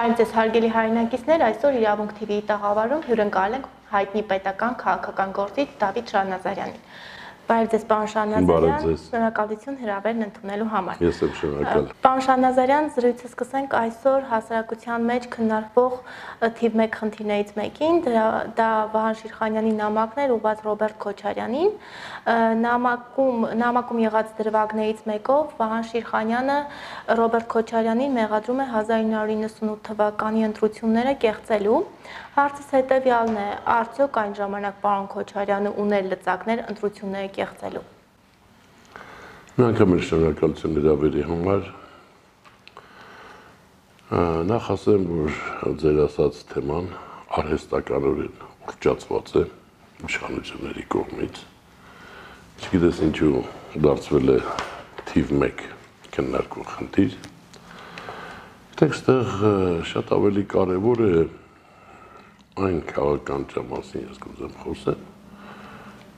Բարև ձեզ հարգելի հայրենակիցներ, այսօր Իրավունք TV-ի տաղավարում հյուրընկալ ենք հայտնի պետական քաղաքական գործիչ Դավիթ Շանազարյանին։ Բարև ձեզ, պարոն Շանազարյան։ Շնորհակալություն հրավերն ընդունելու համար։ Ես եմ շնորհակալ։ Պարոն Շանազարյան, զրույցը սկսենք այսօր հասարակության մեջ քննարկվող թիվ 1 խնդիրներից մեկին, դա Վահան Շիրխանյանի նամակն էր ուղված Ռոբերտ Քոչարյանին։ Նամակում նամակում եղած դրվագներից մեկով Վահան Շիրխանյանը Ռոբերտ Քոչարյանին մեղադրում է 1998 թվականի ընտրությունները կեղծելու։ Հարցս հետևյալն է. արդյոք այն ժամանակ պարոն Քոչարյանը ուներ լծակներ ընտրությունները կեղծելու։ եմ շնորհակալություն հրավերի համար։ Նախ ասեմ, որ ձեր ասած թեման արհեստականորեն ուռճացված է իշխանությունների կողմից։ Չգիտես ինչու դարձվել է թիվ 1 քննարկող խնդիր։ Տեքստը շատ ավելի կարևոր է այն քաղաքական ճամասին ես կուզեմ խոսեմ,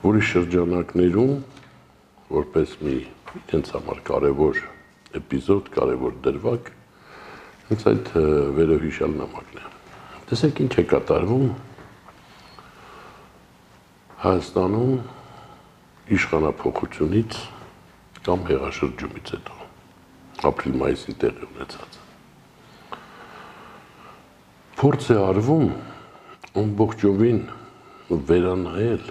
որի շրջանակներում որպես մի ինձ համար կարևոր էպիզոդ, կարևոր դրվագ հենց այդ վերոհիշալ նամակն է։ Տեսեք ինչ է կատարվում Հայաստանում իշխանապողությունից կամ հեղաշրջումից հետո ապրիլ-մայիսին տեղի ունեցած։ Փորձ է արվում ամբողջովին վերանայել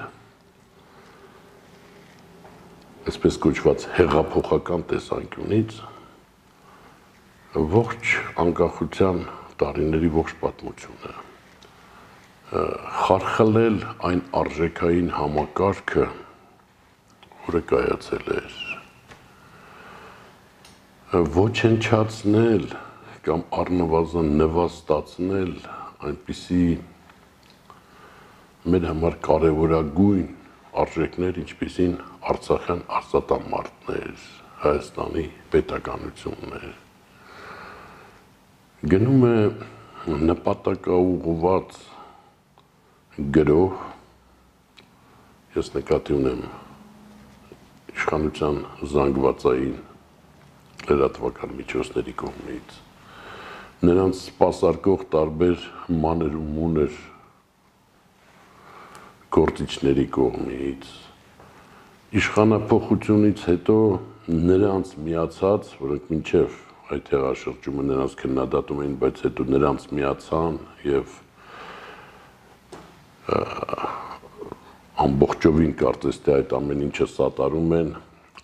այսպես կոչված հեղափոխական տեսանկյունից ողջ անկախության տարիների ողջ պատմությունը խարխլել այն արժեքային համակարգը, որը կայացել էր ոչնչացնել կամ առնվազն նվաստացնել այնպիսի մեր համար կարևորագույն արժեքներ, ինչպիսին Արցախյան արծաթամարտներ, Հայաստանի պետականություններ։ Գնում է նպատակաուղված գրող ես նկատի ունեմ իշխանության զանգվածային լրատվական միջոցների կողմից նրանց սпасարկող տարբեր մանր ու մուներ գործիչների կողմից իշխանապողությունից հետո նրանց միացած, որոնք մինչև այդ հեղաշրջումը նրանց քննադատում էին, բայց հետո նրանց միացան եւ ամբողջովին կարծես թե այդ ամեն ինչը սատարում են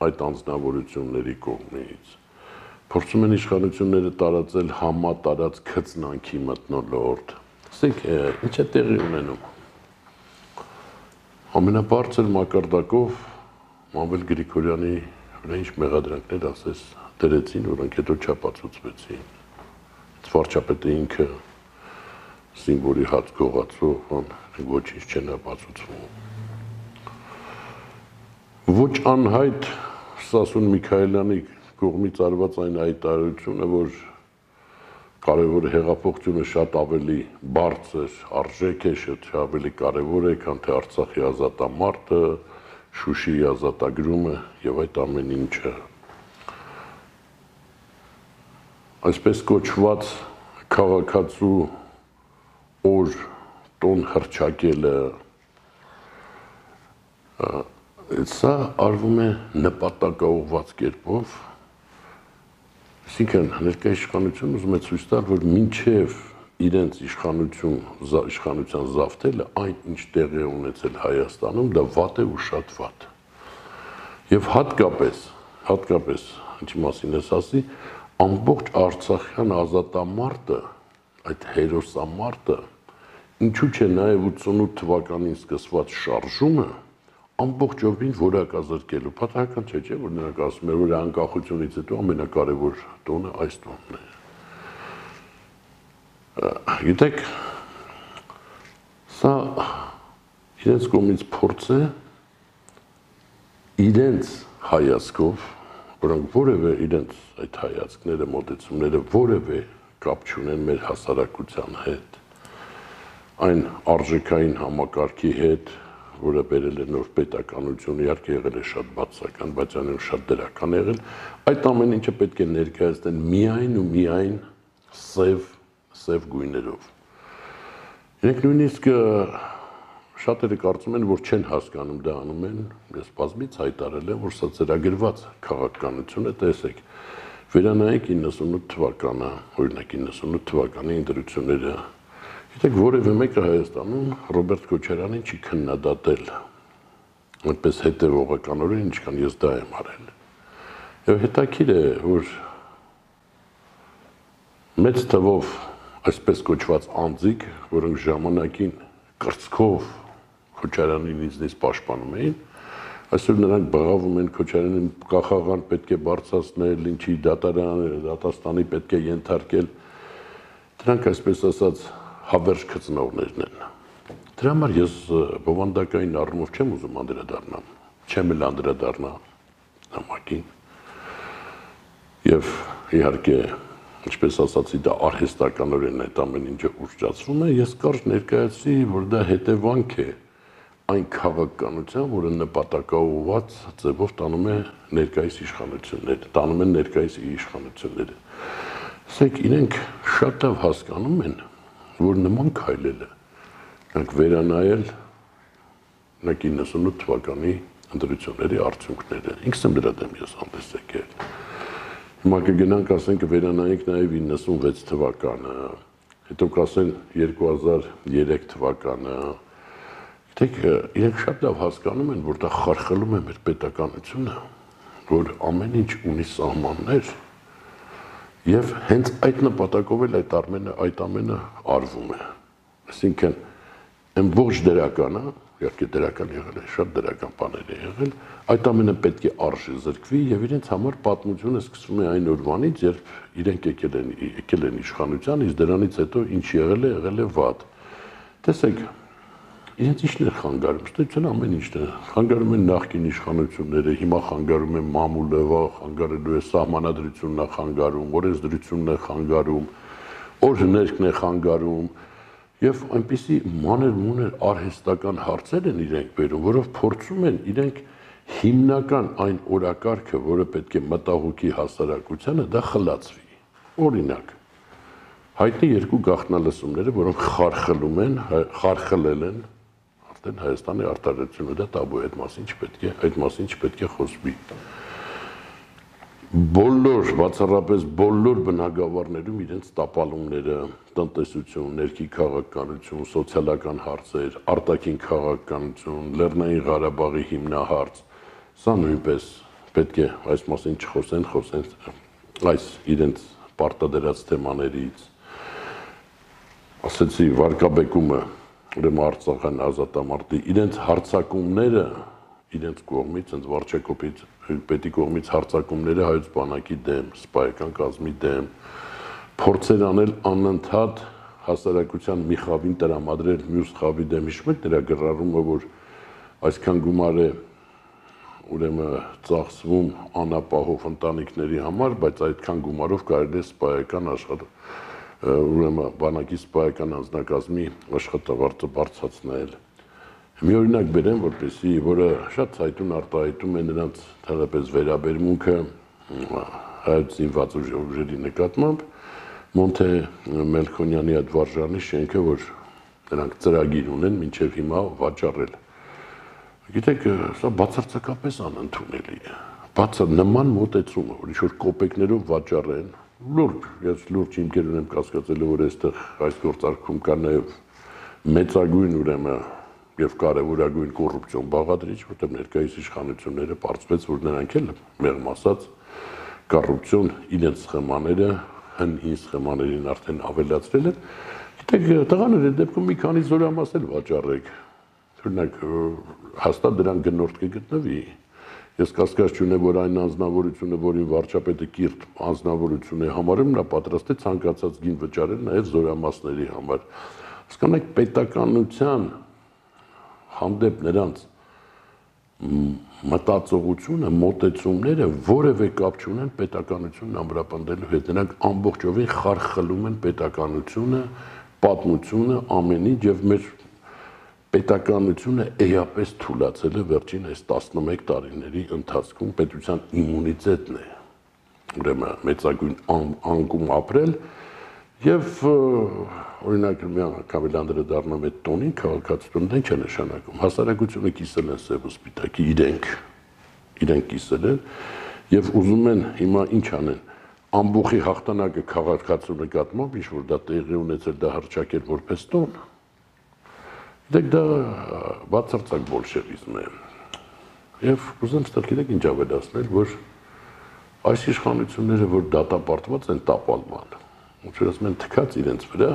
այդ անձնավորությունների կողմից փորձում են իշխանությունները տարածել համատարած քծնանքի մտնոլորտ։ Ասեք, ինչ է տեղի ունենում ամենաբարձր մակարդակով Մամվել Գրիգորյանի ինչ մեղադրանքներ ասես դրեցին, որոնք հետո չապացուցվեցին։ Վարչապետը ինքը սիմվոլի հաց գողացող, բան ոչինչ չեն ապացուցվում։ Ոչ անհայտ Սասուն Միքայելյանի կողմից արված այն հայտարարությունը, որ կարևոր է հեղափոխությունը շատ ավելի բարձր արժեք է, շատ ավելի կարևոր է, քան թե Արցախի ազատամարտը, Շուշիի ազատագրումը եւ այդ ամեն ինչը։ Այսպես կոչված քաղաքացու օր տոն հրճակելը սա արվում է նպատակաուղված կերպով Այսինքն ներկայ իշխանությունը ուզում է ցույց տալ, որ մինչև իրենց իշխանություն իշխանության զավթելը այն ինչ տեղի է ունեցել Հայաստանում, դա վատ է ու շատ վատ։ Եվ հատկապես, հատկապես ինչի մասին ես ասի, ամբողջ Արցախյան ազատամարտը, այդ հերոսամարտը, ինչու՞ չէ նաև 88 թվականին սկսված շարժումը ամբողջովին որակազրկելու։ Պատահական չէ, չէ, որ նրանք ասում են, որ անկախությունից հետո ամենակարևոր տոնը այս տոնն է։ Գիտեք, սա իրենց կողմից փորձ է իրենց հայացքով, որոնք որևէ իրենց այդ հայացքները, մոտեցումները որևէ կապ չունեն մեր հասարակության հետ, այն արժեքային համակարգի հետ, որը բերել է նոր պետականություն, իհարկե եղել է շատ բացական, բայց այնուր շատ դրական եղել, այդ ամեն ինչը պետք է ներկայացնել միայն ու միայն սև սև գույներով։ Իրենք նույնիսկ շատերը կարծում են, որ չեն հասկանում դա անում են, ես բազմից հայտարարել եմ, որ սա ծրագրված քաղաքականություն է, տեսեք։ Վերանայեք 98 թվականը, օրինակ 98 թվականի ընտրությունները։ Գիտեք, որևէ մեկը Հայաստանում Ռոբերտ Քոչարյանին չի քննադատել այդպես հետևողականորեն, ինչքան ես դա եմ արել։ Եվ հետաքրիր է, որ մեծ թվով այսպես կոչված անձիկ, որոնք ժամանակին կրծքով Քոչարյանին ինձնից պաշտպանում էին, այսօր նրանք բղավում են Քոչարյանին կախաղան պետք է բարձրացնել, ինչի դատարան, դատաստանի պետք է ենթարկել։ Դրանք այսպես ասած հավերժ քծնողներն են։ Դրա համար ես բովանդակային առումով չեմ ուզում անդրադառնամ, չեմ էլ անդրադառնա նամակին։ Եվ իհարկե ինչպես ասացի, դա արհեստականորեն այդ ամեն ինչը ուշճացվում է, ես կարճ ներկայացրի, որ դա հետևանք է այն քաղաքականության, որը նպատակաուղված ձևով տանում է ներկայիս իշխանությունները, տանում են ներկայիս իշխանությունները։ Ասենք իրենք շատ լավ հասկանում են, որ նման քայլելը նրանք վերանայել նա 98 թվականի ընտրությունների արդյունքները։ Ինքս եմ դրա դեմ ես հանդես եկել։ Հիմա կգնանք ասենք վերանայենք նաև 96 թվականը, հետո կասեն 2003 թվականը, Դեք իրենք շատ լավ հասկանում են, որ դա խարխլում է մեր պետականությունը, որ ամեն ինչ ունի սահմաններ եւ հենց այդ նպատակով էլ այդ ամենը այդ ամենը արվում է։ Այսինքն այն ողջ դրականը, իհարկե դրական եղել է, շատ դրական բաներ է եղել, այդ ամենը պետք է արժի զրկվի եւ իրենց համար պատմությունը սկսվում է այն օրվանից, երբ իրենք եկել են եկել են իշխանության, իսկ դրանից հետո ինչ եղել է, եղել է վատ։ Տեսեք, իրենց ինչն է խանգարում, ստեցել ամեն ինչն է։ Խանգարում են նախկին իշխանությունները, հիմա խանգարում են մամուլը, վաղ խանգարելու է սահմանադրությունն է խանգարում, օրենսդրությունն է խանգարում, օրհներկն է խանգարում, եւ այնպիսի մանր մուներ արհեստական հարցեր են իրենք վերում, որով փորձում են իրենք հիմնական այն օրակարգը, որը պետք է մտահոգի հասարակությանը, դա խլացվի։ Օրինակ, հայտնի երկու գաղտնալսումները, որոնք խարխլում են, խարխլել են արդեն Հայաստանի արտադրությունը դա տաբու է, այդ մասին չպետք է, այդ մասին չպետք է խոսվի։ Բոլոր, բացառապես բոլոր բնակավարներում իրենց տապալումները, տնտեսություն, ներքի քաղաքականություն, սոցիալական հարցեր, արտաքին քաղաքականություն, Լեռնային Ղարաբաղի հիմնահարց, սա նույնպես պետք է այս մասին չխոսեն, խոսեն այս իրենց պարտադրած թեմաներից ասեցի վարկաբեկումը ուրեմն Արցախյան ազատամարտի իրենց հարցակումները իրենց կողմից, ընդ վարչակոպից պետի կողմից հարցակումները հայոց բանակի դեմ, սպայական կազմի դեմ, փորձեր անել անընդհատ հասարակության մի խավին տրամադրել մյուս խավի դեմ հիշում եք դրա գրառումը, որ այսքան գումար է ուրեմն ծախսվում անապահով ընտանիքների համար, բայց այդքան գումարով կարելի է սպայական աշխատել ուրեմն բանակի սպայական անձնակազմի աշխատավարձը բարձրացնել։ Մի օրինակ բերեմ, որպեսի որը շատ ցայտուն արտահայտում է նրանց թերապես վերաբերմունքը հայոց զինված ուժերի նկատմամբ Մոնթե Մելքոնյանի այդ վարժանի շենքը, որ նրանք ծրագիր ունեն մինչև հիմա վաճառել։ Գիտեք, սա բացարձակապես անընդունելի է։ Բացը նման մոտեցումը, որ ինչ որ կոպեկներով վաճառեն, լուրջ, ես լուրջ հիմքեր ունեմ կասկածելու, որ այստեղ այս գործարքում կա նաև մեծագույն ուրեմն եւ կարևորագույն կոռուպցիոն բաղադրիչ, որտեղ ներկայիս իշխանությունները բարձվեց, որ նրանք էլ մեղմ ասած կոռուպցիոն իրենց սխեմաները հին սխեմաներին արդեն ավելացրել են։ Գիտեք, տղաներ, այդ դեպքում մի քանի զորամաս էլ վաճառեք։ Օրինակ, հաստատ դրան գնորդ կգտնվի։ Ես կասկած չունեմ, որ այն անznավորությունը, որին վարչապետը կիրթ անznավորություն է համարում, նա պատրաստ է ցանկացած գին վճարել նաև զորամասների համար։ Հասկանեք, պետականության հանդեպ նրանց մտածողությունը, մոտեցումները որևէ կապ չունեն պետականությունն ամրապնդելու հետ։ Նրանք ամբողջովին խարխլում են պետականությունը, պատմությունը, ամեն ինչ եւ մեր պետականությունը էապես թուլացել է վերջին այս 11 տարիների ընթացքում պետության իմունիտետն է ուրեմն մեծագույն անկում ապրել Եվ օրինակ մի անգամ Լանդրը դառնում է տոնին քաղաքացիություն, դա ինչ է նշանակում։ Հասարակությունը կիսել են սև ու սպիտակի իրենք։ Իրենք կիսել են եւ ուզում են հիմա ինչ անեն ամբողի հաղթանակը քաղաքացու նկատմամբ ինչ որ դա տեղի ունեցել դա հրճակել որպես տոն դեք դա բացարձակ բոլշևիզմ է եւ ուզեմ ստեղ գիտեք ինչ ավելացնել որ այս իշխանությունները որ դատապարտված են տապալման Ինչպես մեն թքած իրենց վրա,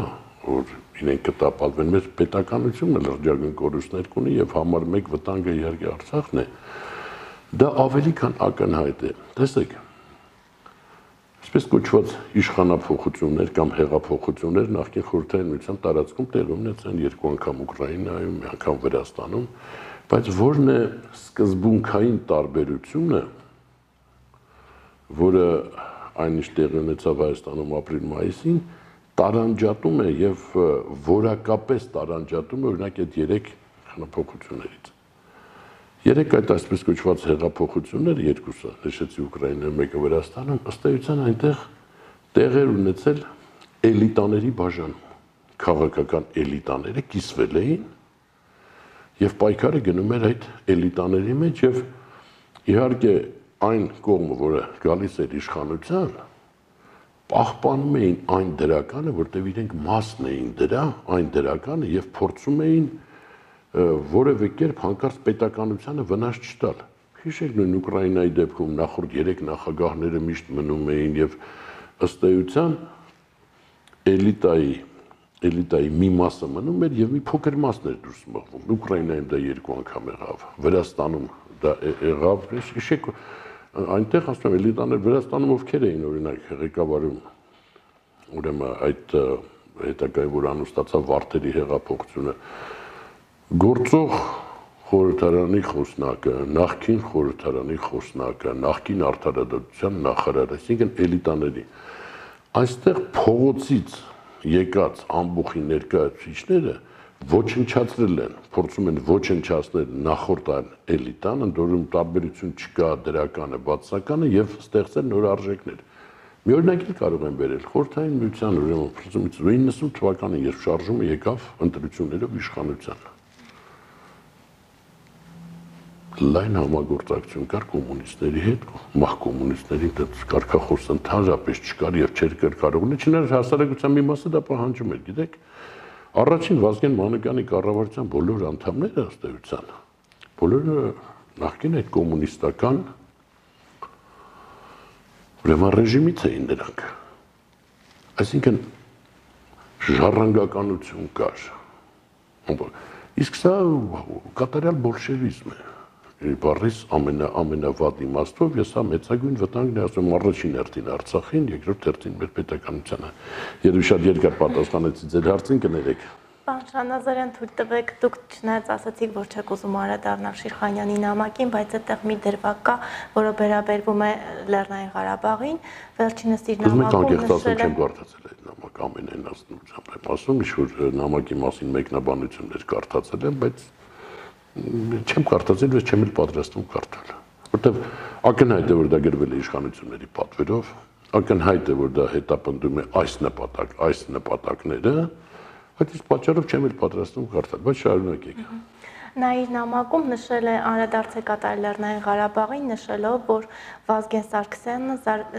որ իրենք կտապալվեն մեր պետականությունը լրջագույն կորուստներ կունի եւ համար 1 վտանգը իհարկե Արցախն է։ Դա ավելի քան ակնհայտ է։ Տեսեք, այսպես կոչված իշխանափոխություններ կամ հեղափոխություններ նախկին խորհրդային միության տարածքում տեղի ունեցան երկու անգամ Ուկրաինայում, մի անգամ Վրաստանում, բայց որն է սկզբունքային տարբերությունը, որը այնիշ տեղի ունեցավ Հայաստանում ապրիլ-մայիսին, տարանջատում է եւ որակապես տարանջատում է օրինակ այդ երեք հնափոխություններից։ Երեք այդ այսպես կոչված հեղափոխությունները երկուսը, նշեցի Ուկրաինայում, մեկը Վրաստանում, ըստ էության այնտեղ տեղեր ունեցել էլիտաների բաժանում։ Քաղաքական էլիտաները կիսվել էին եւ պայքարը գնում էր այդ էլիտաների մեջ եւ իհարկե այն կողմը, որը գալիս էր իշխանության, պահպանում էին այն դրականը, որտեղ իրենք մասն էին դրա, այն դրականը եւ փորձում էին որևէ կերպ հանկարծ պետականությանը վնաս չտալ։ Հիշեք նույն Ուկրաինայի դեպքում նախորդ 3 նախագահները միշտ մնում էին եւ ըստ էության էլիտայի էլիտայի մի մասը մնում էր եւ մի փոքր մասն էր դուրս մղվում։ Ուկրաինայում դա երկու անգամ եղավ, Վրաստանում դա եղավ, հիշեք այնտեղ ասում եմ էլիտաներ Վրաստանում ովքեր էին օրինակ ղեկավարում ուրեմն այդ հետագայում որ անուստացավ վարտերի հեղափոխությունը գործող խորհրդարանի խոսնակը, նախկին խորհրդարանի խոսնակը, նախկին արտարադատության նախարարը, այսինքն էլիտաների այստեղ փողոցից եկած ամբողջի ներկայացուցիչները ոչնչացրել են, փորձում են ոչնչացնել նախորդ այն էլիտան, ընդորում տարբերություն չկա դրականը, բացականը եւ ստեղծել նոր արժեքներ։ Մի օրինակ էլ կարող են վերել խորթային միության ուրեմն փրկումից 90 թվականին, երբ շարժումը եկավ ընտրություններով իշխանության։ լայն համագործակցություն կար կոմունիստների հետ, մահ կոմունիստների հետ կարգախոս ընդհանրապես չկար եւ կարող ունի, չնայած հասարակության մի մասը դա պահանջում էր, գիտեք, Առաջին Վազգեն Մանուկյանի կառավարության բոլոր անդամները ըստ էության բոլորը նախկին այդ կոմունիստական ուրեմն ռեժիմից էին նրանք։ Այսինքն ժառանգականություն կար։ Իսկ սա կատարյալ բոլշևիզմ է բառից ամենա ամենավատ իմաստով ես հա մեծագույն վտանգն է ասում առաջին հերթին Արցախին, երկրորդ հերթին մեր պետականությանը։ Երբ շատ երկար պատասխանեցի ձեր հարցին կներեք։ Պարոն Շանազարյան, թույլ տվեք, դուք չնայած ասացիք, որ չեք ուզում անդրադառնալ Շիրխանյանի նամակին, բայց այդտեղ մի դրվագ կա, որը վերաբերվում է Լեռնային Ղարաբաղին։ Վերջինս իր նամակում նշել է չեմ կարդացել այդ նամակը ամենայն ազնվությամբ ասում, ինչ որ նամակի մասին մեկնաբանություններ կարդացել եմ, բայց չեմ կարդացել, ես չեմ էլ պատրաստվում կարդալ։ Որտեվ ակնհայտ է, որ դա գրվել է իշխանությունների պատվերով, ակնհայտ է, որ դա հետապնդում է այս նպատակ, այս նպատակները, այդ իսկ պատճառով չեմ էլ պատրաստվում կարդալ, բայց շարունակեք։ Նա իր նամակում նշել է անդրադարձ է կատարել Լեռնային Ղարաբաղին, նշելով, որ Վազգեն Սարգսյանը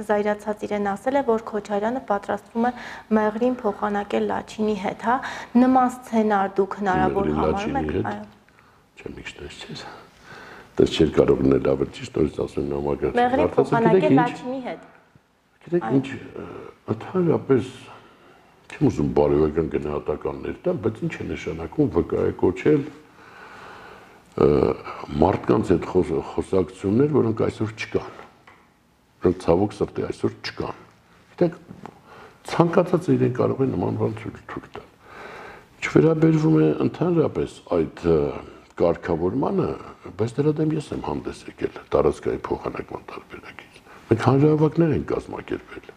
զայրացած իրեն ասել է, որ Քոչարյանը պատրաստվում է Մեղրին փոխանակել Լաչինի հետ, հա։ Նման սցենար դուք հնարավոր համարում եք, այո չեմ իջնել չես։ Դες չէր կարող լինել ավելի ճիշտ, նորից ասում նամակը։ Մեղրի փոխանակել Լաչինի հետ։ Գիտեք ինչ, ընդհանրապես չեմ ուզում բարոյական գնահատականներ տալ, բայց ինչ է նշանակում վկայ կոչել մարդկանց հետ խոսակցություններ, որոնք այսօր չկան։ Որոնք ցավոք սրտի այսօր չկան։ Գիտեք, ցանկացած իրեն կարող է նման բան ցույց տալ։ Չվերաբերվում է ընդհանրապես այդ կարգավորմանը, բայց դրա դեմ ես եմ հանդես եկել տարածքային փոխանակման տարբերակից։ Մենք հանրահավաքներ ենք կազմակերպել։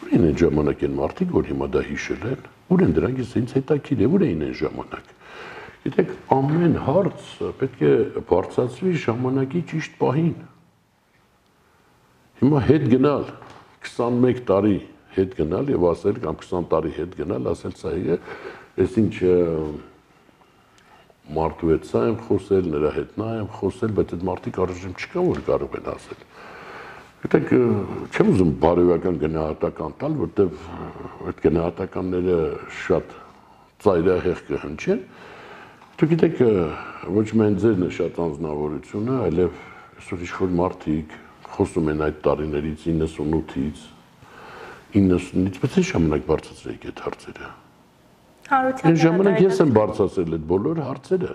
Ուր են ժամանակ են մարդիկ, որ հիմա դա հիշել են, ուր են դրանք ինձ հետաքրիր է, ուր էին այն ժամանակ։ Գիտեք, ամեն հարց պետք է բարձրացվի ժամանակի ճիշտ պահին։ Հիմա հետ գնալ 21 տարի հետ գնալ եւ ասել կամ 20 տարի հետ գնալ, ասել սա է, այսինչ մարդու հետ սա եմ խոսել, նրա հետ նա եմ խոսել, բայց այդ մարդիկ առայժմ չկան, որ կարող են ասել։ Գիտեք, չեմ ուզում բարոյական գնահատական տալ, որտեվ այդ գնահատականները շատ ծայրահեղ կհնչեն։ Դուք գիտեք, ոչ միայն ձերն է շատ անznավորությունը, այլև այսօր ինչ-որ մարդիկ խոսում են այդ տարիներից 98-ից 90-ից, բայց ինչ ժամանակ բարձրացրեք այդ հարցերը։ Հանրության Այն ժամանակ ես եմ բարձրացրել այդ բոլոր հարցերը,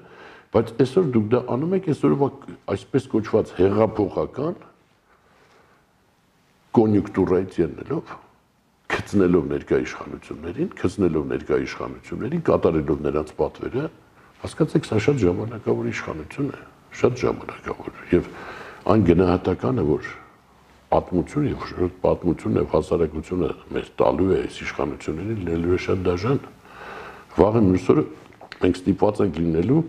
բայց այսօր դուք դա անում եք այսօրվա այսպես կոչված հեղափոխական կոնյունկտուրայից ելնելով գցնելով ներկա իշխանություններին, գցնելով ներկա իշխանություններին, կատարելով նրանց պատվերը, հասկացեք, սա շատ ժամանակավոր իշխանություն է, շատ ժամանակավոր եւ այն գնահատականը, որ պատմություն եւ պատմությունն եւ հասարակությունը մեզ տալու է այս իշխանություններին լինելու է շատ դաժան։ Վաղը մյուսօրը մենք ստիպված ենք լինելու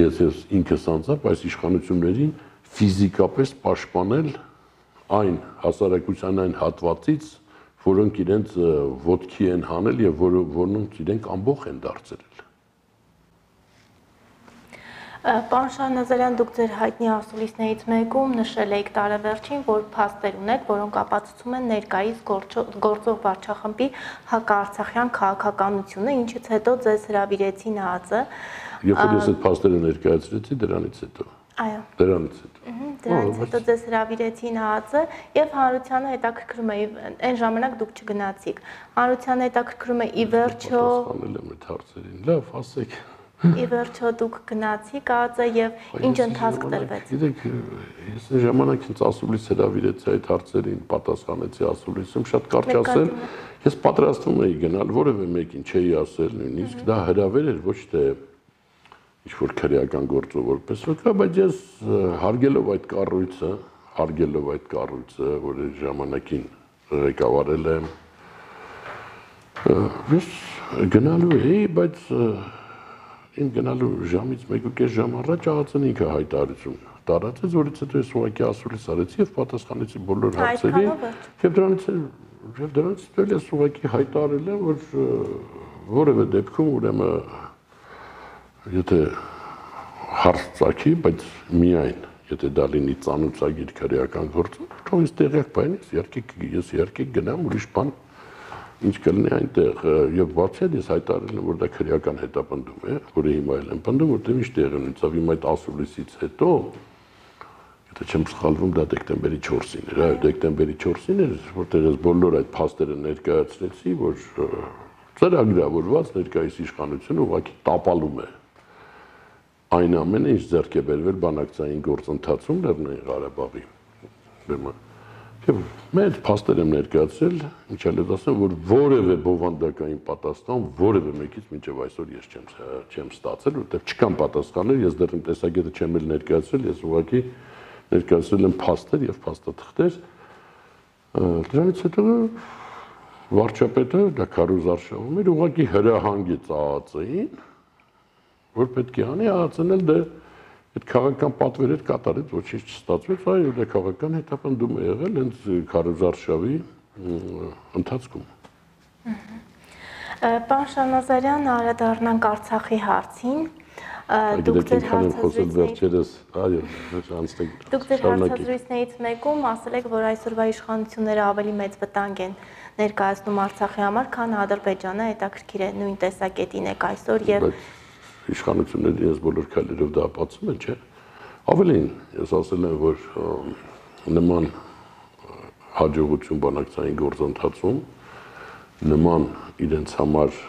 ես ես ինքս անձամբ այս իշխանություններին ֆիզիկապես պաշտպանել այն հասարակության այն հատվածից, որոնք իրենց ոդքի են հանել եւ որ, որոնց իրենք ամբողջ են դարձել Պարոն Շահնազարյան, դուք ձեր հայտնի ասուլիսներից մեկում նշել եք տարեվերջին, որ փաստեր ունեք, որոնք ապացուցում են ներկայիս գործող վարչախմբի հակարցախյան քաղաքականությունը, ինչից հետո ձեզ հրավիրեցին ԱԱԾ։ Երբ որ ես այդ փաստերը ներկայացրեցի, դրանից հետո։ Այո։ Դրանից հետո։ Դրանից հետո ձեզ հրավիրեցին ԱԱԾ եւ հանրությանը հետաքրքրում է այն ժամանակ դուք չգնացիք։ Հանրությանը հետաքրքրում է ի վերջո։ Պատասխանել եմ այդ հարցերին։ Լավ, ասեք։ Ի վերջո դուք գնացիք ԱԱԾ եւ ինչ ընթացք տրվեց։ Գիտեք, ես այն ժամանակ ինձ ասուլիս հրավիրեցի այդ հարցերին, պատասխանեցի ասուլիսում, շատ կարճ ասել, ես պատրաստվում էի գնալ, որևէ մեկին չէի ասել, նույնիսկ դա հրավեր էր, ոչ թե ինչ որ քրեական գործով որպես վկա, բայց ես հարգելով այդ կառույցը, հարգելով այդ կառույցը, որը ժամանակին ղեկավարել եմ, ես գնալու էի, բայց իմ գնալու ժամից 1.5 ժամ առաջ ԱԱՑ-ն ինքը հայտարարություն տարածեց, որից հետո ես ուղղակի ասուլիս արեցի եւ պատասխանեցի բոլոր հարցերին։ Եվ դրանից եւ դրանից հետո ես ուղղակի հայտարարել եմ, որ որևէ դեպքում ուրեմն եթե հարց ցակի, բայց միայն եթե դա լինի ծանուցագիր քրեական գործ, թող ինձ տեղյակ բանից, իհարկե ես իհարկե գնամ ուրիշ բան ինչ կլինի այնտեղ եւ բացի այդ ես հայտարարել եմ որ դա քրեական հետապնդում է որը հիմա էլ եմ պնդում որտեղ ինչ տեղ ունեցավ հիմա այդ ասուլիսից հետո եթե չեմ սխալվում դա դեկտեմբերի 4-ին էր այո դեկտեմբերի 4-ին էր որտեղ ես բոլոր այդ փաստերը ներկայացրեցի որ ծրագրավորված ներկայիս իշխանությունը ուղղակի տապալում է այն ամենը ինչ ձեռք է բերվել բանակցային գործընթացում Լեռնային Ղարաբաղի ուրեմն Եվ մեր փաստեր եմ ներկայացրել, ինչալ է ասեմ, որ որևէ բովանդակային պատասխան որևէ մեկից մինչև այսօր ես չեմ չեմ ստացել, որտեղ չկան պատասխաններ, ես դեռ իմ տեսակետը չեմ էլ ներկայացրել, ես ուղղակի ներկայացրել եմ փաստեր եւ փաստաթղթեր։ Դրանից հետո վարչապետը դա Կարոզ Արշավում էր ուղղակի հրահանգեց ԱԱՑ-ին, որ պետք է անի ԱԱՑ-ն էլ դե այդ քաղաքական պատվերը կատարեց, ոչինչ չստացվեց, այո, դա քաղաքական հետապնդում է եղել հենց Քարոզարշավի ընթացքում։ Պարոն Շանազարյան, անդրադառնանք Արցախի հարցին։ Դուք ձեր հարցազրույցներից այո, անցնենք։ Դուք ձեր հարցազրույցներից մեկում ասել եք, որ այսօրվա իշխանությունները ավելի մեծ վտանգ են ներկայացնում Արցախի համար, քան Ադրբեջանը, հետաքրքիր է նույն տեսակետին եք այսօր եւ իշխանությունները իրենց բոլոր քայլերով դա ապացուցում են, չէ։ Ավելին, ես ասել եմ, որ նման հաջողություն բանակցային գործընթացում նման իրենց համար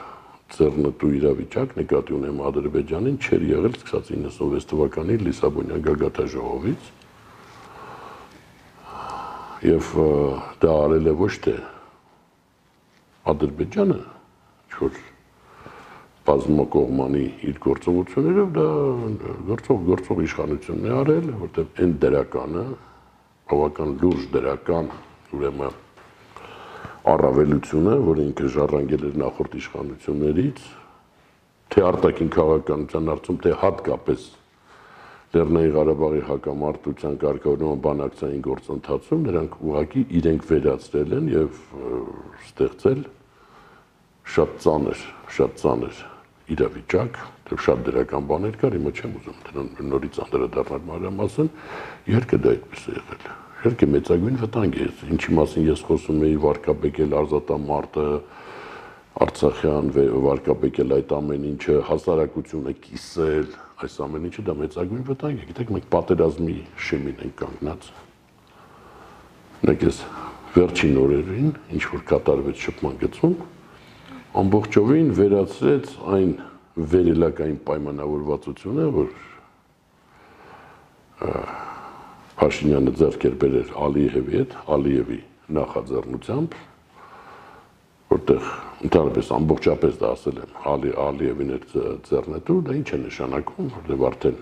ծերնտու իրավիճակ նկատի ունեմ Ադրբեջանին չեր եղել սկսած 96 թվականի Լիսաբոնյան գագաթաժողովից եւ դա արել է ոչ թե Ադրբեջանը, որ բազմակողմանի իր գործողություններով դա գործող գործող իշխանությունն է արել, որտեղ այն դրականը բավական լուրջ դրական ուրեմն առավելությունը, որը ինքը ժառանգել էր նախորդ իշխանություններից, թե արտաքին քաղաքականության հարցում, թե հատկապես Լեռնային Ղարաբաղի հակամարտության կարգավորման բանակցային գործընթացում նրանք ուղղակի իրենք վերացրել են եւ ստեղծել շատ ծանր, շատ ծանր իրավիճակ, դեռ շատ դրական բաներ կար, հիմա չեմ ուզում դրան նորից անդրադառնալ մանրամասն, իհարկե դա այդպես է եղել։ Իհարկե մեծագույն վտանգ է, ինչի մասին ես խոսում էի վարկաբեկել Արզատամարտը, Արցախյան վարկաբեկել այդ ամեն ինչը, հասարակությունը կիսել, այս ամեն ինչը դա մեծագույն վտանգ է։ Գիտեք, մենք պատերազմի շեմին ենք կանգնած։ Մենք ես վերջին օրերին, ինչ որ կատարվեց շփման գծում, ամբողջովին վերացրեց այն վերելակային պայմանավորվածությունը, որ Փաշինյանը ձեռքեր բերեր Ալիևի հետ, Ալիևի նախաձեռնությամբ, որտեղ ընդհանրապես ամբողջապես դա ասել եմ, Ալի Ալիևին էր ձեռնետու, դա ինչ է նշանակում, որտեղ արդեն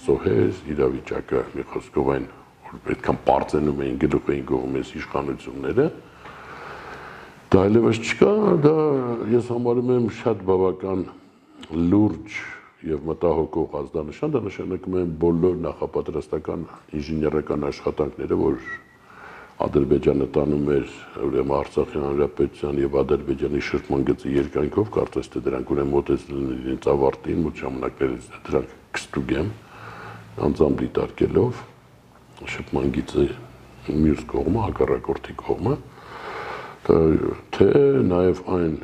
զոհեր իրավիճակը մի խոսքով այն որ այդքան པարծենում էին գլուխ էին գողում այս իշխանությունները, դա այլևս չկա, դա ես համարում եմ շատ բավական լուրջ եւ մտահոգող ազդանշան, դա նշանակում է բոլոր նախապատրաստական ինժեներական աշխատանքները, որ Ադրբեջանը տանում էր ուրեմն Արցախի հանրապետության եւ Ադրբեջանի շրջման գծի երկայնքով, կարծես թե դրանք ուրեմն մոտեցել են իրենց ավարտին, մոտ ժամանակներից դրանք կստուգեմ անձամբ դիտարկելով շրջման գծի մյուս կողմը, հակառակորդի կողմը, թե նաեւ այն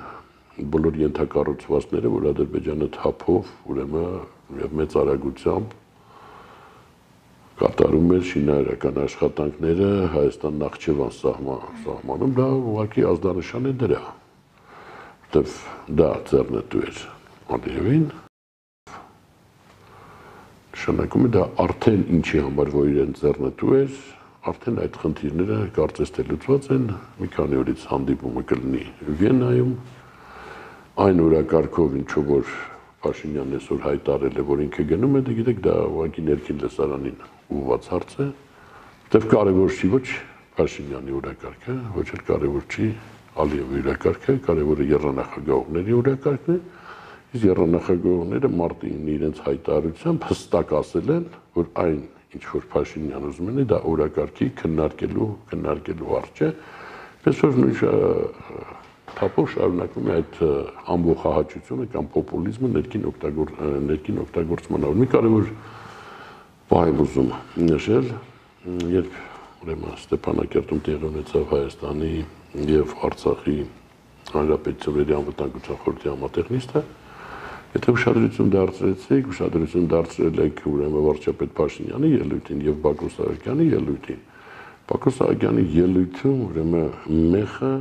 բոլոր ենթակառուցվածքները, որ Ադրբեջանը թափով, ուրեմն եւ մեծ արագությամբ կատարում էր շինարարական աշխատանքները Հայաստան-Նախճեվան սահման սահմանում, դա ուղղակի ազդանշան է դրա։ Որտեվ դա ծերնետու էր Ալիևին նշանակում է դա արդեն ինչի համար որ իրեն ծերնետու էր, արդեն այդ խնդիրները կարծես թե լուծված են, մի քանի օրից հանդիպումը կլինի Վիեննայում, այն օրակարգով ինչու որ Փաշինյանն այսօր հայտարել է, որ ինքը գնում է, դե գիտեք, դա ուղղակի ներքին լսարանին ուղված հարց է, որտեվ կարևոր չի ոչ Փաշինյանի օրակարգը, ոչ էլ կարևոր չի Ալիևի օրակարգը, կարևորը երրանախագահողների օրակարգն է, իսկ երրանախագահողները մարտին իրենց հայտարարությամբ հստակ ասել են, որ այն ինչ որ Փաշինյան ուզում է, դա օրակարգի քննարկելու քննարկելու հարց է, պես որ նույն թափով շարունակվում է այդ ամբողջահաճությունը կամ պոպուլիզմը ներքին օգտագոր ներքին օգտագործման առ մի կարևոր բան ուզում նշել, երբ ուրեմն Ստեփանակերտում տեղի ունեցավ Հայաստանի եւ Արցախի հանրապետությունների անվտանգության խորհրդի համատեխնիստը, եթե ուշադրություն դարձրեցիք, ուշադրություն դարձրել եք ուրեմն վարչապետ Փաշինյանի ելույթին եւ Բակո Սահակյանի ելույթին։ Բակո Սահակյանի ելույթում ուրեմն մեղը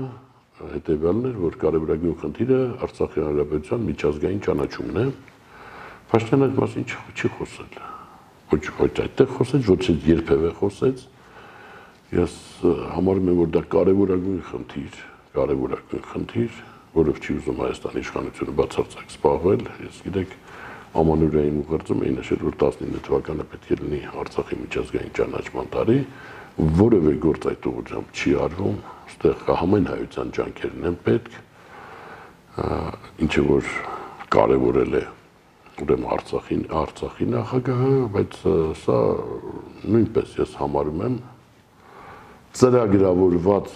հետևյալն էր, որ կարևորագույն խնդիրը Արցախի հանրապետության միջազգային ճանաչումն է։ Փաշտյանը այդ մասին չի խոսել։ Ոչ ոչ այդտեղ խոսեց, ոչ էլ երբևէ խոսեց։ Ես համարում եմ, որ դա կարևորագույն խնդիր, կարևորագույն խնդիր, որով չի ուզում Հայաստանի իշխանությունը բացարձակ զբաղվել։ Ես գիտեք, ամանորային ուղերձում էին նշել, որ 19 թվականը պետք է լինի Արցախի միջազգային ճանաչման տարի, որևէ գործ այդ ուղղությամբ չի արվում, այստեղ համայն հայության ջանքերն են պետք, ինչը որ կարևորել է ուրեմն Արցախին, Արցախի նախագահը, բայց սա նույնպես ես համարում եմ ծրագրավորված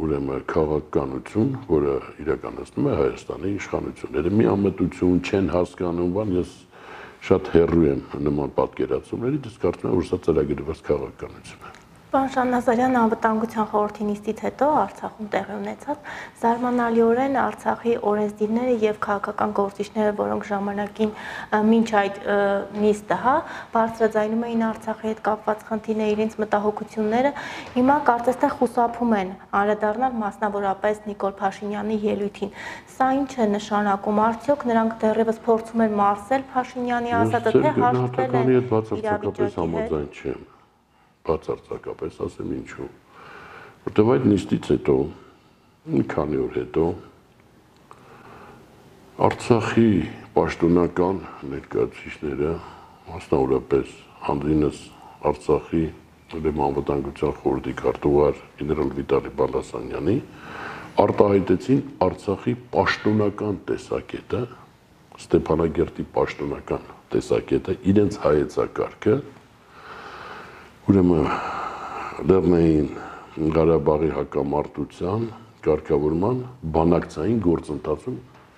ուրեմն քաղաքականություն, որը իրականացնում է Հայաստանի իշխանությունները։ Մի ամետություն չեն հասկանում, բան ես շատ հեռու եմ նման պատկերացումներից, կարծում եմ, որ սա ծրագրված քաղաքականություն է։ Պարոն Շանազարյան անվտանգության խորհրդի նիստից հետո Արցախում տեղի ունեցած զարմանալիորեն Արցախի օրենսդիրները եւ քաղաքական գործիչները, որոնք ժամանակին մինչ այդ նիստը, հա, բարձրաձայնում էին Արցախի հետ կապված խնդիրները, իրենց մտահոգությունները, հիմա կարծես թե խուսափում են անդրադառնալ մասնավորապես Նիկոլ Փաշինյանի ելույթին։ Սա ինչ է նշանակում։ Արդյոք նրանք դեռևս փորձում են մարսել Փաշինյանի ասածը, թե հաշտվել են իրավիճակի հետ։ Չեմ բացարձակապես ասեմ ինչու որտեվ այդ նիստից հետո մի քանի օր հետո Արցախի պաշտոնական ներկայացուցիչները մասնավորապես Անդրինս Արցախի դեմանվտանգության խորհրդի քարտուղար գեներալ Վիտալի Բալասանյանի արտահայտեցին Արցախի պաշտոնական տեսակետը Ստեփանագերտի պաշտոնական տեսակետը, իրենց հայեցակարգը, ուրեմն Լեռնային Ղարաբաղի հակամարտության կարգավորման բանակցային գործընթացում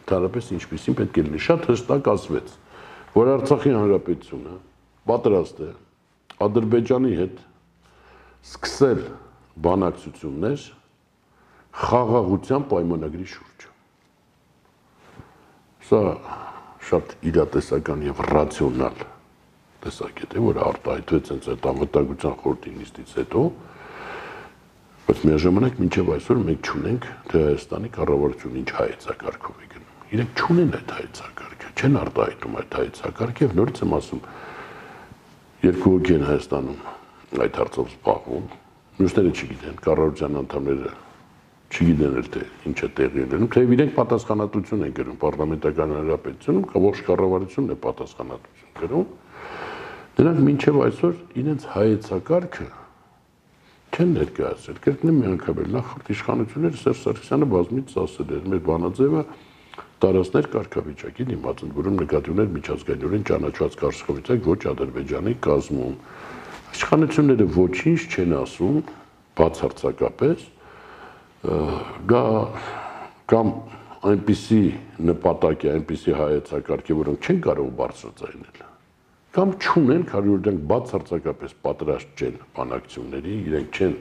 թարապես ինչպեսին պետք է լինի շատ հստակ ասվեց, որ Արցախի հանրապետությունը պատրաստ է Ադրբեջանի հետ սկսել բանակցություններ խաղաղության պայմանագրի շուրջ։ Սա շատ իրատեսական եւ ռացիոնալ տեսակետ է, որը արտահայտվեց հենց այդ անվտանգության խորհրդի նիստից հետո, բայց միաժամանակ մինչև այսօր մենք չունենք թե Հայաստանի կառավարությունը ինչ հայեցակարգով է գնում։ Իրենք չունեն այդ հայեցակարգը, չեն արտահայտում այդ հայեցակարգը եւ նորից եմ ասում, երկու հոգի են Հայաստանում այդ հարցով զբաղվում, մյուսները չգիտեն, կառավարության անդամները չգիտեն էլ թե ինչ է տեղի ունենում, թե իրենք պատասխանատվություն են գրում parlamentakan հանրապետությունում, ողջ կառավարությունն է պատասխանատվություն գրում։ Նրանք մինչև այսօր իրենց հայեցակարգը չեն ներկայացրել։ Կրկնեմ մի անգամ էլ նախորդ իշխանությունները Սերժ Սարգսյանը բազմից ասել էր, մեր բանաձևը տարածներ կարգավիճակի դիմաց են, որում նկատի ուներ միջազգայինորեն ճանաչված կարգավիճակ ոչ Ադրբեջանի կազմում։ Իշխանությունները ոչինչ չեն ասում բացարձակապես գա կամ այնպիսի նպատակ է, այնպիսի հայեցակարգ է, որոնք չեն կարող բարձրացնել կամ չունեն, քանի որ դրանք բացարձակապես պատրաստ չեն բանակցությունների, իրենք չեն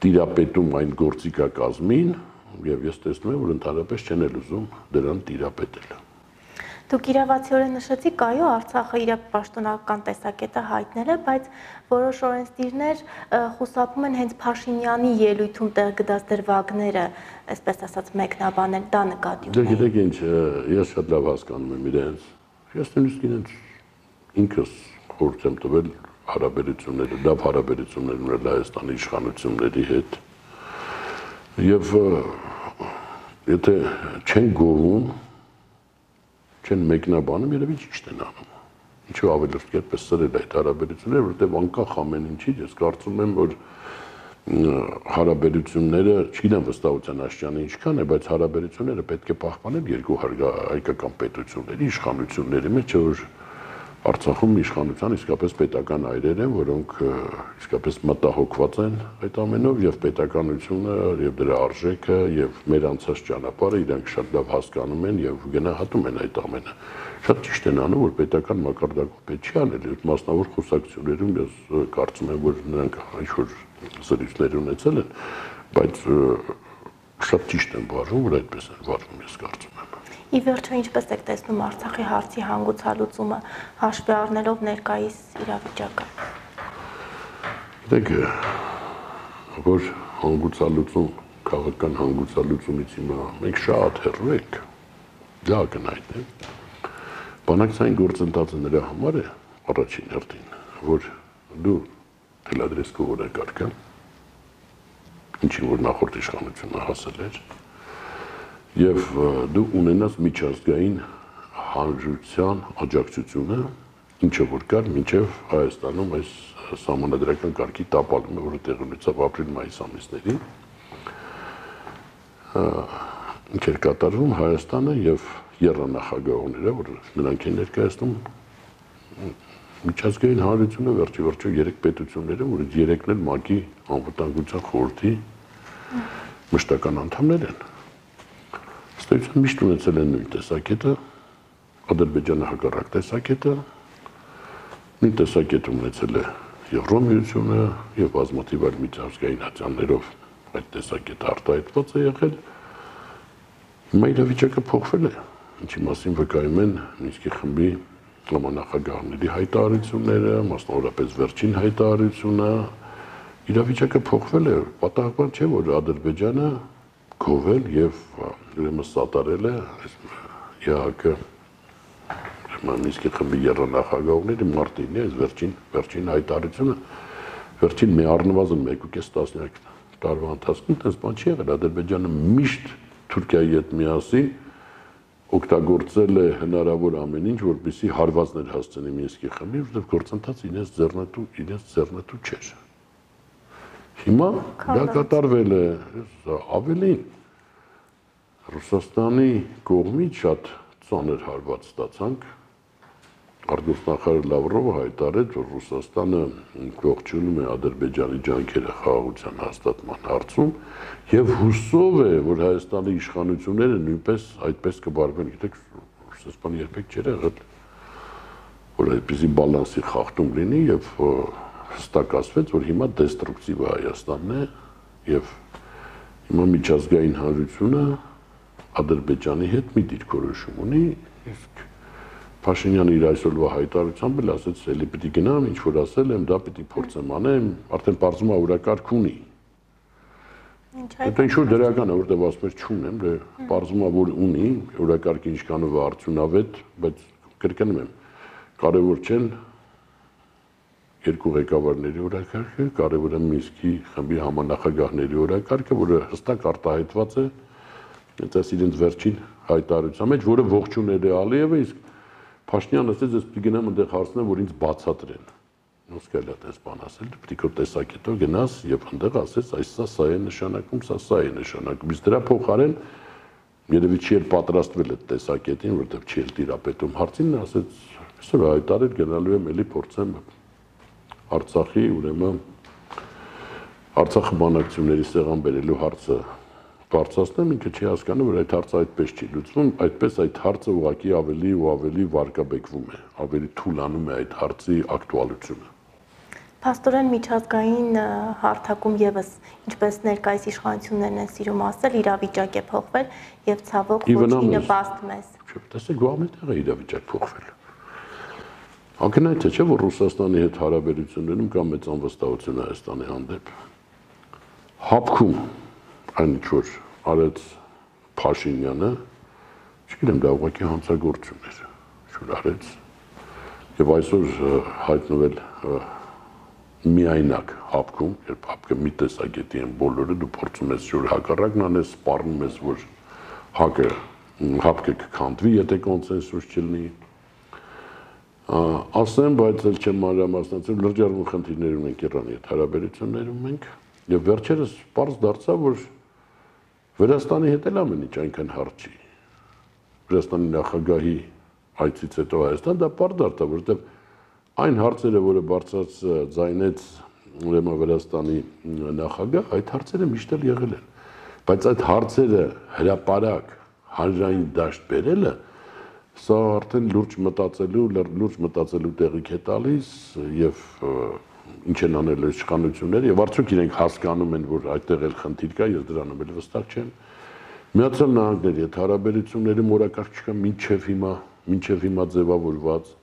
տիրապետում այն գործիքակազմին, եւ ես տեսնում եմ, որ ընդհանրապես չեն էլ ուզում դրան տիրապետել։ Դուք իրավացիորեն նշեցիք, այո, Արցախը իր պաշտոնական տեսակետը հայտնել է, բայց որոշ օրենսդիրներ խուսափում են հենց Փաշինյանի ելույթում տեղ գտած դրվագները, այսպես ասած, մեկնաբանել, դա նկատի ունեի։ Դե գիտեք ինչ, ես շատ լավ հասկանում եմ իրենց։ Ես նույնիսկ իրենց ինքս խորհուրդ եմ տվել հարաբերությունները, լավ հարաբերություններ ունել Հայաստանի իշխանությունների հետ Եվ եթե չեն գովում, չեն մեկնաբանում, երևի ճիշտ են անում։ Ինչու ավելի այդպես սրել այդ հարաբերությունները, որտեղ անկախ ամեն ինչից ես կարծում եմ, որ հարաբերությունները, չգիտեմ վստահության աշճանը ինչքան է, բայց հարաբերությունները պետք է պահպանել երկու հայկական պետությունների իշխանությունների մեջ, որ Արցախում իշխանության իսկապես պետական այրեր են, որոնք իսկապես մտահոգված են այդ ամենով եւ պետականությունը եւ դրա արժեքը եւ մեր անցած ճանապարհը իրանք շատ լավ հասկանում են եւ գնահատում են այդ ամենը։ Շատ ճիշտ են անում, որ պետական մակարդակով պետք չի անել, այդ մասնավոր խոսակցություններում ես կարծում եմ, որ նրանք ինչ որ զրույցներ ունեցել են, բայց շատ ճիշտ են վարվում, որ այդպես են վարվում, ես կարծում Ի վերջո ինչպես եք տեսնում Արցախի հարցի հանգուցալուծումը հաշվի առնելով ներկայիս իրավիճակը։ Դեք որ հանգուցալուծում քաղաքական հանգուցալուծումից հիմա մենք շատ հեռու ենք։ Դա կնայդ է։ Բանակցային գործընթացը նրա համար է առաջին հերթին, որ դու թելադրես քո օրակարգը, ինչին որ նախորդ իշխանությունը հասել էր, եւ դու ունենաս միջազգային հանրության աջակցությունը, ինչը որ կար մինչև Հայաստանում այս համանդրական կարգի տապալումը, որը տեղի ունեցավ ապրիլ-մայիս ամիսներին, ինչ էր կատարվում Հայաստանը եւ երանախագահողները, որ նրանք են ներկայացնում միջազգային հանրությունը վերջի վերջո երեք պետությունները, որ երեքն էլ ՄԱԿ-ի անվտանգության խորհրդի մշտական անդամներ են Ստեյցիան միշտ ունեցել են նույն տեսակետը, Ադրբեջանը հակառակ տեսակետը, նույն տեսակետը ունեցել է Եվրոմիությունը եւ բազմաթիվ այլ միջազգային հատյաններով այդ տեսակետը արտահայտված է եղել։ Հիմա իրավիճակը փոխվել է, ինչի մասին վկայում են Մինսկի խմբի համանախագահների հայտարարությունները, մասնավորապես վերջին հայտարարությունը, իրավիճակը փոխվել է, պատահական չէ, որ Ադրբեջանը գովել եւ ուրեմն սատարել է ԵԱԿ Մամիսկի խմբի երանախագահողների մարտինի այս վերջին վերջին հայտարարությունը վերջին մի առնվազն 1.5 տասնյակ տարվա ընթացքում տես բան չի եղել Ադրբեջանը միշտ Թուրքիայի հետ միասին օգտագործել է հնարավոր ամեն ինչ, որպեսզի հարվածներ հասցնի Մինսկի խմբին, որովհետև գործընթացը ինձ ձեռնտու ինձ ձեռնտու չէր։ Հիմա դա կատարվել է ավելին Ռուսաստանի կողմից շատ ծանր հարված ստացանք արտգործնախարար Լավրովը հայտարարեց, որ Ռուսաստանը ողջունում է Ադրբեջանի ջանքերը խաղաղության հաստատման հարցում եւ հուսով է, որ Հայաստանի իշխանությունները նույնպես այդպես կբարվեն։ Գիտեք, Ռուսաստանը երբեք չէր եղել որ այդպեսի բալանսի խախտում լինի եւ հստակ ասվեց, որ հիմա դեստրուկտիվ է Հայաստանն է եւ հիմա միջազգային հանրությունը Ադրբեջանի հետ մի դիրքորոշում ունի, իսկ Փաշինյանը իր այսօրվա հայտարարությամբ էլ ասեց, էլի պիտի գնամ, ինչ որ ասել եմ, դա պիտի փորձեմ անեմ, արդեն բարձում է օրակարգ ունի։ Դա ինչ որ դրական է, որտեղ ասում եմ չունեմ, դե բարձում է որ ունի, օրակարգը ինչքանով արդյունավետ, բայց կրկնում եմ, կարևոր չեն երկու ղեկավարների օրակարգը, կարևոր է Մինսկի խմբի համանախագահների օրակարգը, որը հստակ արտահայտված է այդպես իրենց վերջին հայտարարության մեջ, որը ողջունել է Ալիևը, իսկ Փաշինյանը ասեց, ես պիտի գնամ այնտեղ հարցնեմ, որ ինձ բացատրեն։ կարելի է դες բան ասել, պիտի քո տեսակետով գնաս եւ այնտեղ ասես, այս սա սա է նշանակում, սա սա է նշանակում։ Իսկ դրա փոխարեն երևի չի էլ պատրաստվել այդ տեսակետին, որտեղ չի էլ տիրապետում հարցին, ասեց, այսօր հայտարարել գնալու եմ էլի փորձեմ Արցախի ուրեմն Արցախի բանակցությունների սեղան բերելու հարցը բարձրացնեմ, ինքը չի հասկանում, որ այդ հարցը այդպես չի լուծվում, այդպես այդ հարցը ուղղակի ավելի ու ավելի վարկաբեկվում է, ավելի թուլանում է այդ հարցի ակտուալությունը։ Փաստորեն միջազգային հարթակում եւս ինչպես ներկայիս իշխանություններն են սիրում ասել, իրավիճակ է փոխվել եւ ցավոք ոչ նպաստ մեզ։ Չէ, տեսեք, գոհամետեղ է իրավիճակ փոխվել։ Ակնհայտ է, չէ, որ Ռուսաստանի հետ հարաբերություններում կա մեծ անվստահություն Հայաստանի հանդեպ։ Հապքում այն ինչ որ արեց Փաշինյանը, չգիտեմ, դա ուղղակի հանցագործություն էր, շուտ արեց։ Եվ այսօր հայտնվել միայնակ հապքում, երբ հապկը մի տեսակետի են բոլորը, դու փորձում ես շուտ հակառակն անես, սպառնում ես, որ հակը հապկը կքանդվի, եթե կոնսենսուս չլինի։ Ասեմ, բայց էլ չեմ մանրամասնացել, լրջարվում խնդիրներում ենք Իրանի հետ հարաբերություններում ենք, եւ վերջերս པարզ դարձավ, որ Վրաստանի հետ էլ ամեն ինչ այնքան հարց չի։ Վրաստանի նախագահի այցից հետո Հայաստան դա բարդարտ է, որովհետև այն հարցերը, որը բարձրաց ձայնեց ուրեմն Վրաստանի նախագահ, այդ հարցերը միշտ էլ եղել են։ Բայց այդ հարցերը հրաապարակ հանրային դաշտ բերելը սա արդեն լուրջ մտածելու, լուրջ մտածելու տեղիք է տալիս եւ ինչ են անել իշխանությունները եւ արդյոք իրենք հասկանում են, որ այդտեղ էլ խնդիր կա, ես դրանում էլ վստահ չեմ։ Միացյալ Նահանգների հետ հարաբերությունների մորակարգ չկա մինչև հիմա, մինչև հիմա ձևավորված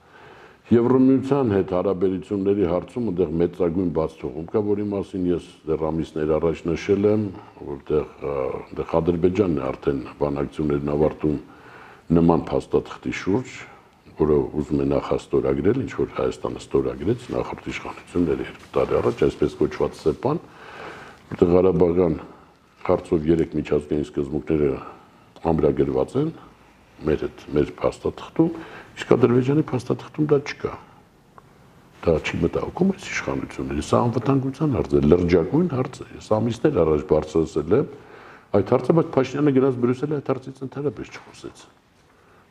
Եվրոմիության հետ հարաբերությունների հարցում այնտեղ մեծագույն բացթողում կա, որի մասին ես դեռ ամիսներ առաջ նշել եմ, որտեղ այնտեղ Ադրբեջանն է արդեն բանակցություններն ավարտում նման փաստաթղթի շուրջ, որը ուզում է նախաստորագրել, ինչ որ Հայաստանը ստորագրեց նախորդ իշխանությունների երկու տարի առաջ, այսպես կոչված ՍԵՊԱՆ, որտեղ Ղարաբաղյան հարցով երեք միջազգային սկզբունքները ամրագրված են մեր հետ, մեր փաստաթղթում, իսկ Ադրբեջանի փաստաթղթում դա չկա։ Դա չի մտահոգում այս իշխանությունները։ Սա անվտանգության հարց է, լրջագույն հարց է։ Ես ամիսներ առաջ բարձրացել եմ այդ հարցը, բայց Փաշինյանը գնաց Բրյուսել այդ հարցից ընդհանրապես չխոսեց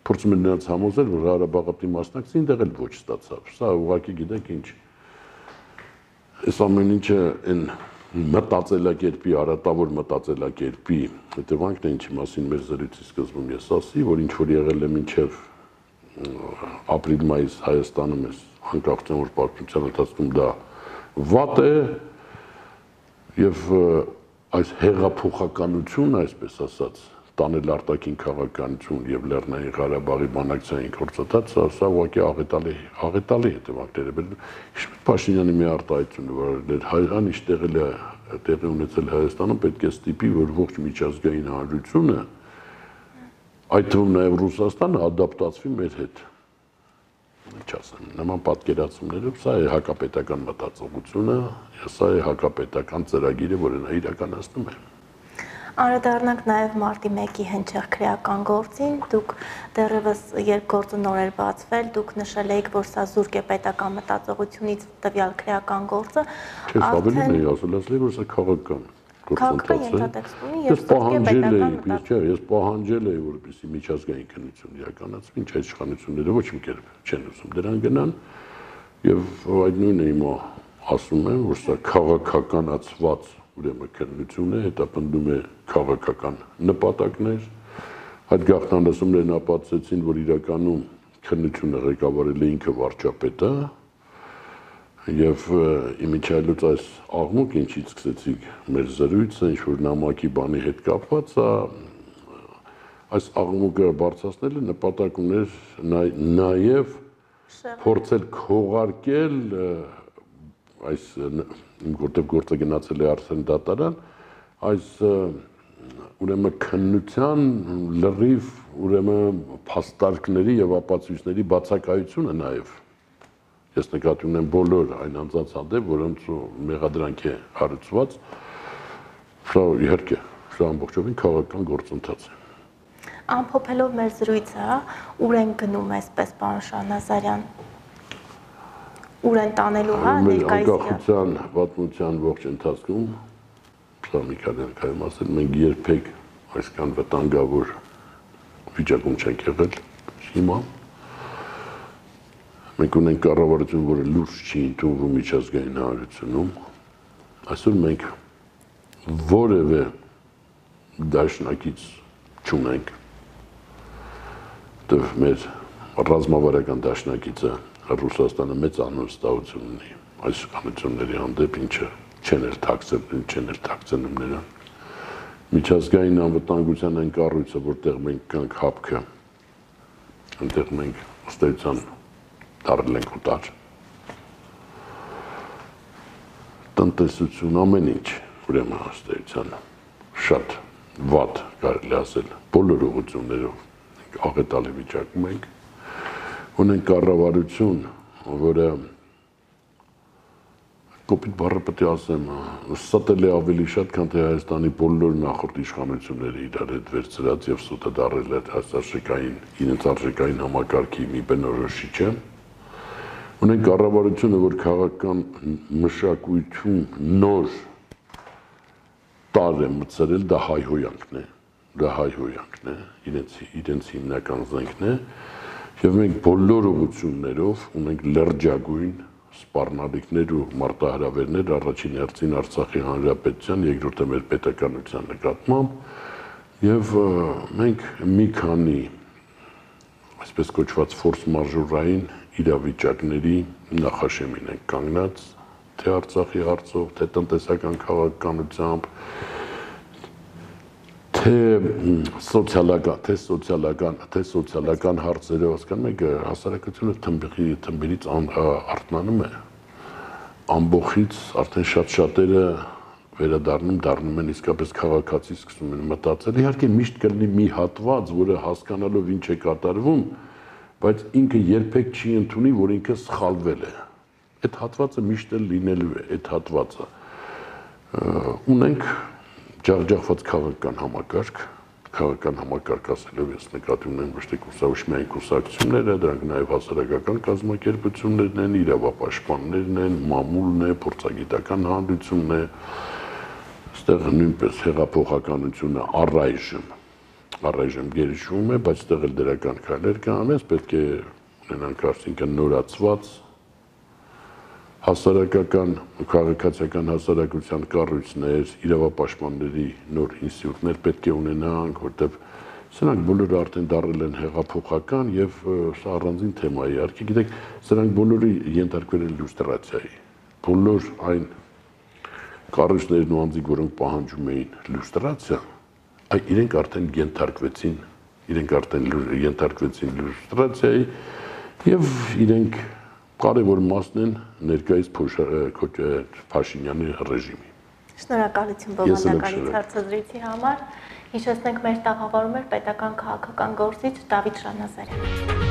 փորձում են նրանց համոզել, որ Ղարաբաղի պիտի մասնակցի, այնտեղ էլ ոչ ստացավ։ Սա ուղղակի գիտեք ինչ։ Այս ամեն ինչը այն մտածելակերպի, արատավոր մտածելակերպի հետևանքն է, ինչի մասին մեր զրույցի սկզբում ես ասի, որ ինչ որ եղել է մինչև ապրիլ-մայիս Հայաստանում էս անկախության որ պատմության ընթացքում դա վատ է եւ այս հեղափոխականություն, այսպես ասած, տանել արտաքին քաղաքականություն եւ Լեռնային Ղարաբաղի բանակցային գործընթաց, սա ուղղակի աղետալի աղետալի հետևանքներ է Իշմետ Փաշինյանի մի արտահայտությունը, որ հայրան ինչ տեղել է տեղի ունեցել Հայաստանում, պետք է ստիպի, որ ողջ միջազգային հանրությունը այդ թվում նաև Ռուսաստանը ադապտացվի մեր հետ։ Ինչ ասեմ, նման պատկերացումներով սա է հակապետական մտածողությունը, սա է հակապետական ծրագիրը, որը նա իրականացնում է։ Անդրադառնանք նաև մարտի 1-ի հնչեղ քրեական գործին։ Դուք դեռևս երբ գործը նոր էր բացվել, դուք նշել եք, որ սա զուրկ է պետական մտածողությունից տվյալ քրեական գործը։ Չէ, ավելի էի ասել, ասել որ սա քաղաքական։ Քաղաքական ենթատեքստում ես պահանջել էի, չէ, ես պահանջել էի, որպեսզի միջազգային քննություն իրականացվի, ինչ այդ իշխանությունները ոչ մի կերպ չեն ուզում դրան գնան եւ այդ նույնը հիմա ասում եմ, որ սա քաղաքականացված ուրեմն քննություն է, հետապնդում է քաղաքական նպատակներ։ Այդ գաղտնալսումներն ապացուցեցին, որ իրականում քննությունը ղեկավարել է ինքը վարչապետը, Եվ իմիջայլուց այս աղմուկ ինչից սկսեցիք մեր զրույցը, ինչ որ նամակի բանի հետ կապված, այս աղմուկը բարձրացնելը նպատակ ուներ նաև փորձել քողարկել այս իմ գործով գործը գնացել է Արսեն Դատարան, այս ուրեմն քննության լրիվ ուրեմն փաստարկների եւ ապացույցների բացակայությունը նաև Ես նկատի ունեմ բոլոր այն անձանց հանդեպ, որոնց մեղադրանք է հարուցված, սա իհարկե, սա ամբողջովին քաղաքական գործընթաց է։ Ամփոփելով մեր զրույցը, ուր են գնում այսպես պարոն Շանազարյան։ Ուր են տանելու հա ներկայիս անկախության պատմության ողջ ընթացքում սա մի քանի անգամ ասել, մենք երբեք այսքան վտանգավոր վիճակում չենք եղել հիմա Մենք ունենք կառավարություն, որը լուրջ չի ընդունվում միջազգային հանրությունում։ Այսօր մենք որևէ դաշնակից չունենք։ Դեռ մեր ռազմավարական դաշնակիցը Ռուսաստանը մեծ անհստություն ունի այս իշխանությունների հանդեպ, ինչը չեն էլ թաքցել, չեն էլ թաքցնում նրան։ Միջազգային անվտանգության այն կառույցը, որտեղ մենք կանք հապկը, այնտեղ մենք ըստ էության դարել ենք ուտար։ Տնտեսություն ամեն ինչ, ուրեմն հաստատության շատ վատ կարելի ասել բոլոր ուղղություններով աղետալի վիճակում ենք ունենք կառավարություն, որը կոպիտ բառը պետք է ասեմ, ստել է ավելի շատ, քան թե Հայաստանի բոլոր նախորդ իշխանությունները իրար հետ վերցրած եւ դարել է հասարակային, իրենց արժեքային համակարգի մի բնորոշիչը, ունենք կառավարությունը, որ քաղաքական մշակույթում նոր տար է մցրել, դա հայհոյանքն է, դա հայհոյանքն է, իրենց իրենց հիմնական զենքն է, եւ մենք բոլոր ուղություններով ունենք լրջագույն սպառնալիքներ ու մարտահրավերներ առաջին հերթին Արցախի հանրապետության, երկրորդը մեր պետականության նկատմամբ եւ մենք մի քանի այսպես կոչված ֆորս մաժորային իրավիճակների նախաշեմին ենք կանգնած թե Արցախի հարցով, թե տնտեսական քաղաքականությամբ, թե սոցիալական, թե սոցիալական, թե սոցիալական հարցերով, հասկանում եք, հասարակությունը թմբի թմբերից արթնանում է ամբողից արդեն շատ շատերը վերադառնում դառնում են իսկապես քաղաքացի սկսում են մտածել իհարկե միշտ կլինի մի հատված որը հասկանալով ինչ է կատարվում բայց ինքը երբեք չի ընդունի, որ ինքը սխալվել է։ Այդ հատվածը միշտ էլ լինելու է, այդ հատվածը։ Ունենք ջախջախված քաղաքական համակարգ, քաղաքական համակարգ ասելով ես նկատի ունեմ ոչ թե կուսակցությունների կուսակցությունները, դրանք նաև հասարակական կազմակերպություններն են, իրավապաշտպաններն են, մամուլն է, փորձագիտական հանրությունն է, այստեղ նույնպես հեղափոխականությունը առայժմ առայժմ գերիշխում է, բայց ստեղ էլ դրական քայլեր կանես, պետք է ունենանք արդյունքն նորացված հասարակական քաղաքացիական հասարակության կառույցներ, իրավապաշտպանների նոր ինստիտուտներ պետք է ունենանք, որտեղ սրանք բոլորը արդեն դարել են հեղափոխական եւ սա առանձին թեմա է։ Իհարկե գիտեք, սրանք բոլորը ենթարկվել են լյուստրացիայի։ Բոլոր այն կառույցներն ու անձիկ, որոնք պահանջում էին լյուստրացիա, այ իրենք արդեն ենթարկվեցին, իրենք արդեն ենթարկվեցին լյուստրացիայի եւ իրենք կարևոր մասն են ներկայիս Փաշինյանի ռեժիմի։ Շնորհակալություն բովանդակալից հարցազրույցի համար։ Հիշեցնենք մեր տաղավարում էր պետական քաղաքական գործիչ Դավիթ Շանազարյանը։